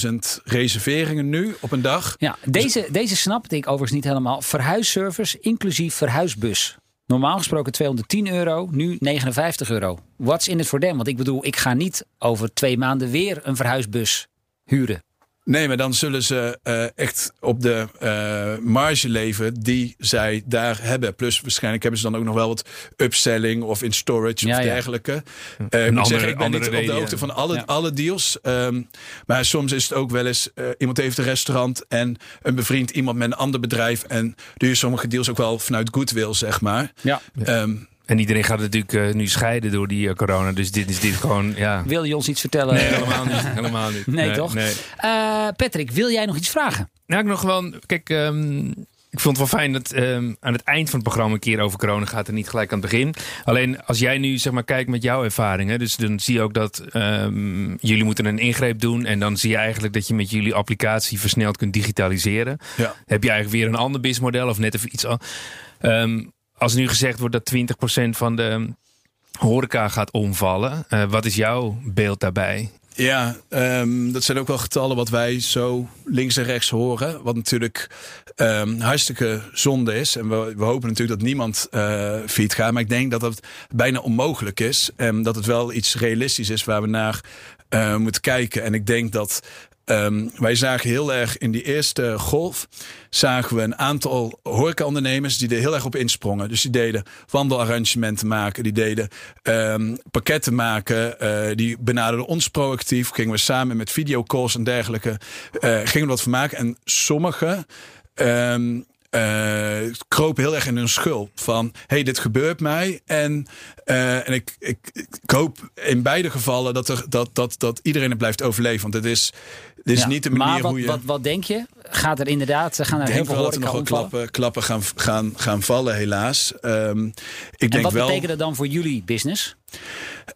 6.000, 7.000 reserveringen nu op een dag. Ja, deze, dus... deze snapte ik niet helemaal. Verhuisservice inclusief verhuisbus. Normaal gesproken 210 euro, nu 59 euro. What's in it for them? Want ik bedoel, ik ga niet over twee maanden weer een verhuisbus huren. Nee, maar dan zullen ze uh, echt op de uh, marge leven die zij daar hebben. Plus waarschijnlijk hebben ze dan ook nog wel wat upselling of in storage ja, of dergelijke. Ja. Uh, ik moet zeggen, ik ben niet op de hoogte van alle, alle deals. Um, maar soms is het ook wel eens, iemand heeft een restaurant en een bevriend iemand met een ander bedrijf. En doe je sommige deals ook wel vanuit goodwill, zeg maar. Ja. Um, en iedereen gaat natuurlijk uh, nu scheiden door die uh, corona. Dus dit is dit gewoon, ja. Wil je ons iets vertellen? Nee, helemaal niet. Helemaal niet. Nee, nee toch? Nee. Uh, Patrick, wil jij nog iets vragen? Nou, ik nog gewoon... Kijk, um, ik vond het wel fijn dat um, aan het eind van het programma een keer over corona gaat en niet gelijk aan het begin. Alleen als jij nu zeg maar kijkt met jouw ervaringen, dus dan zie je ook dat um, jullie moeten een ingreep doen en dan zie je eigenlijk dat je met jullie applicatie versneld kunt digitaliseren. Ja. Heb je eigenlijk weer een ander businessmodel of net even iets al. Um, als nu gezegd wordt dat 20% van de horeca gaat omvallen, uh, wat is jouw beeld daarbij? Ja, um, dat zijn ook wel getallen wat wij zo links en rechts horen. Wat natuurlijk um, hartstikke zonde is. En we, we hopen natuurlijk dat niemand uh, failliet gaat. Maar ik denk dat dat bijna onmogelijk is. En dat het wel iets realistisch is waar we naar uh, moeten kijken. En ik denk dat Um, wij zagen heel erg in die eerste golf, zagen we een aantal horecaondernemers die er heel erg op insprongen. Dus die deden wandelarrangementen maken, die deden um, pakketten maken, uh, die benaderden ons proactief. Gingen we samen met videocalls en dergelijke, uh, gingen we wat van maken. En sommige um, uh, kropen heel erg in hun schuld. Van, hey, dit gebeurt mij. En, uh, en ik, ik, ik hoop in beide gevallen dat, er, dat, dat, dat iedereen het blijft overleven. Want het is, Dit is Ja. niet de manier maar wat, hoe je... wat, wat denk je? Gaat er inderdaad, gaan er heel veel dat er nog wel klappen, klappen gaan, gaan, gaan vallen, helaas. Ehm, ik En denk wat wel. betekent dat dan voor jullie business?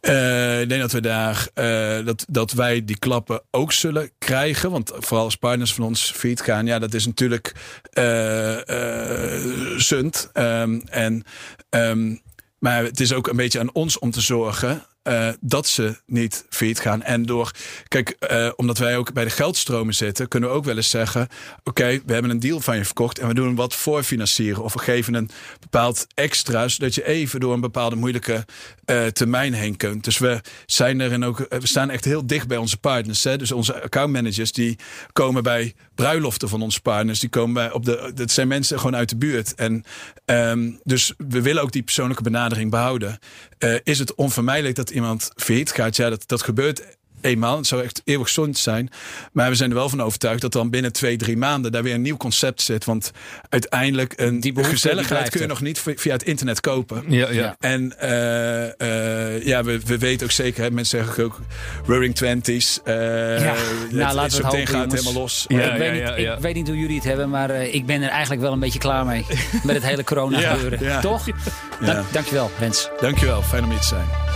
Eh, ik denk dat we daar uh, dat, dat wij die klappen ook zullen krijgen. Want vooral als partners van ons feed gaan, ja, dat is natuurlijk uh, uh, sunt. Um, en, um, maar het is ook een beetje aan ons om te zorgen. Uh, dat ze niet failliet gaan. En door, kijk, uh, omdat wij ook bij de geldstromen zitten, kunnen we ook wel eens zeggen: Oké, we hebben een deal van je verkocht en we doen wat voorfinancieren. Of we geven een bepaald extra, zodat je even door een bepaalde moeilijke uh, termijn heen kunt. Dus we zijn erin ook, we staan echt heel dicht bij onze partners. Hè? Dus onze accountmanagers die komen bij bruiloften van onze partners. Die komen bij op de, dat zijn mensen gewoon uit de buurt. En um, dus we willen ook die persoonlijke benadering behouden. Is het onvermijdelijk dat iemand failliet gaat? Ja, dat, dat gebeurt eenmaal. Het zou echt eeuwig zonde zijn. Maar we zijn er wel van overtuigd dat dan binnen twee, drie maanden daar weer een nieuw concept zit. Want uiteindelijk een die gezelligheid die kun je nog niet via het internet kopen. Ja, ja. En uh, uh, ja, we, we weten ook zeker, hè, mensen zeggen ook Roaring Twenties. Uh, ja, nou, laten we het hopen, gaat helemaal los. Ja, ik, weet niet, ik weet niet hoe jullie het hebben, maar uh, ik ben er eigenlijk wel een beetje klaar mee. met het hele corona gebeuren. Toch? Dank, dankjewel, Rens. Dankjewel, fijn om hier te zijn.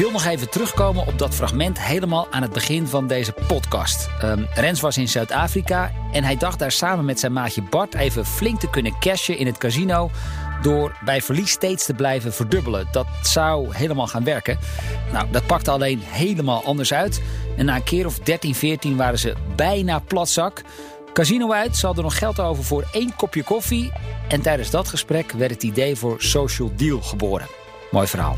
Wil nog even terugkomen op dat fragment helemaal aan het begin van deze podcast. Um, Rens was in Zuid-Afrika en hij dacht daar samen met zijn maatje Bart even flink te kunnen cashen in het casino. Door bij verlies steeds te blijven verdubbelen. Dat zou helemaal gaan werken. Nou, dat pakte alleen helemaal anders uit. En na een keer of 13, 14 waren ze bijna platzak. Casino uit, ze hadden nog geld over voor één kopje koffie. En tijdens dat gesprek werd het idee voor Social Deal geboren. Mooi verhaal.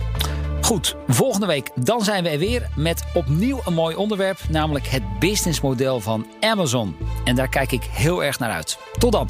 Goed, volgende week dan zijn we er weer met opnieuw een mooi onderwerp, namelijk het businessmodel van Amazon. En daar kijk ik heel erg naar uit. Tot dan!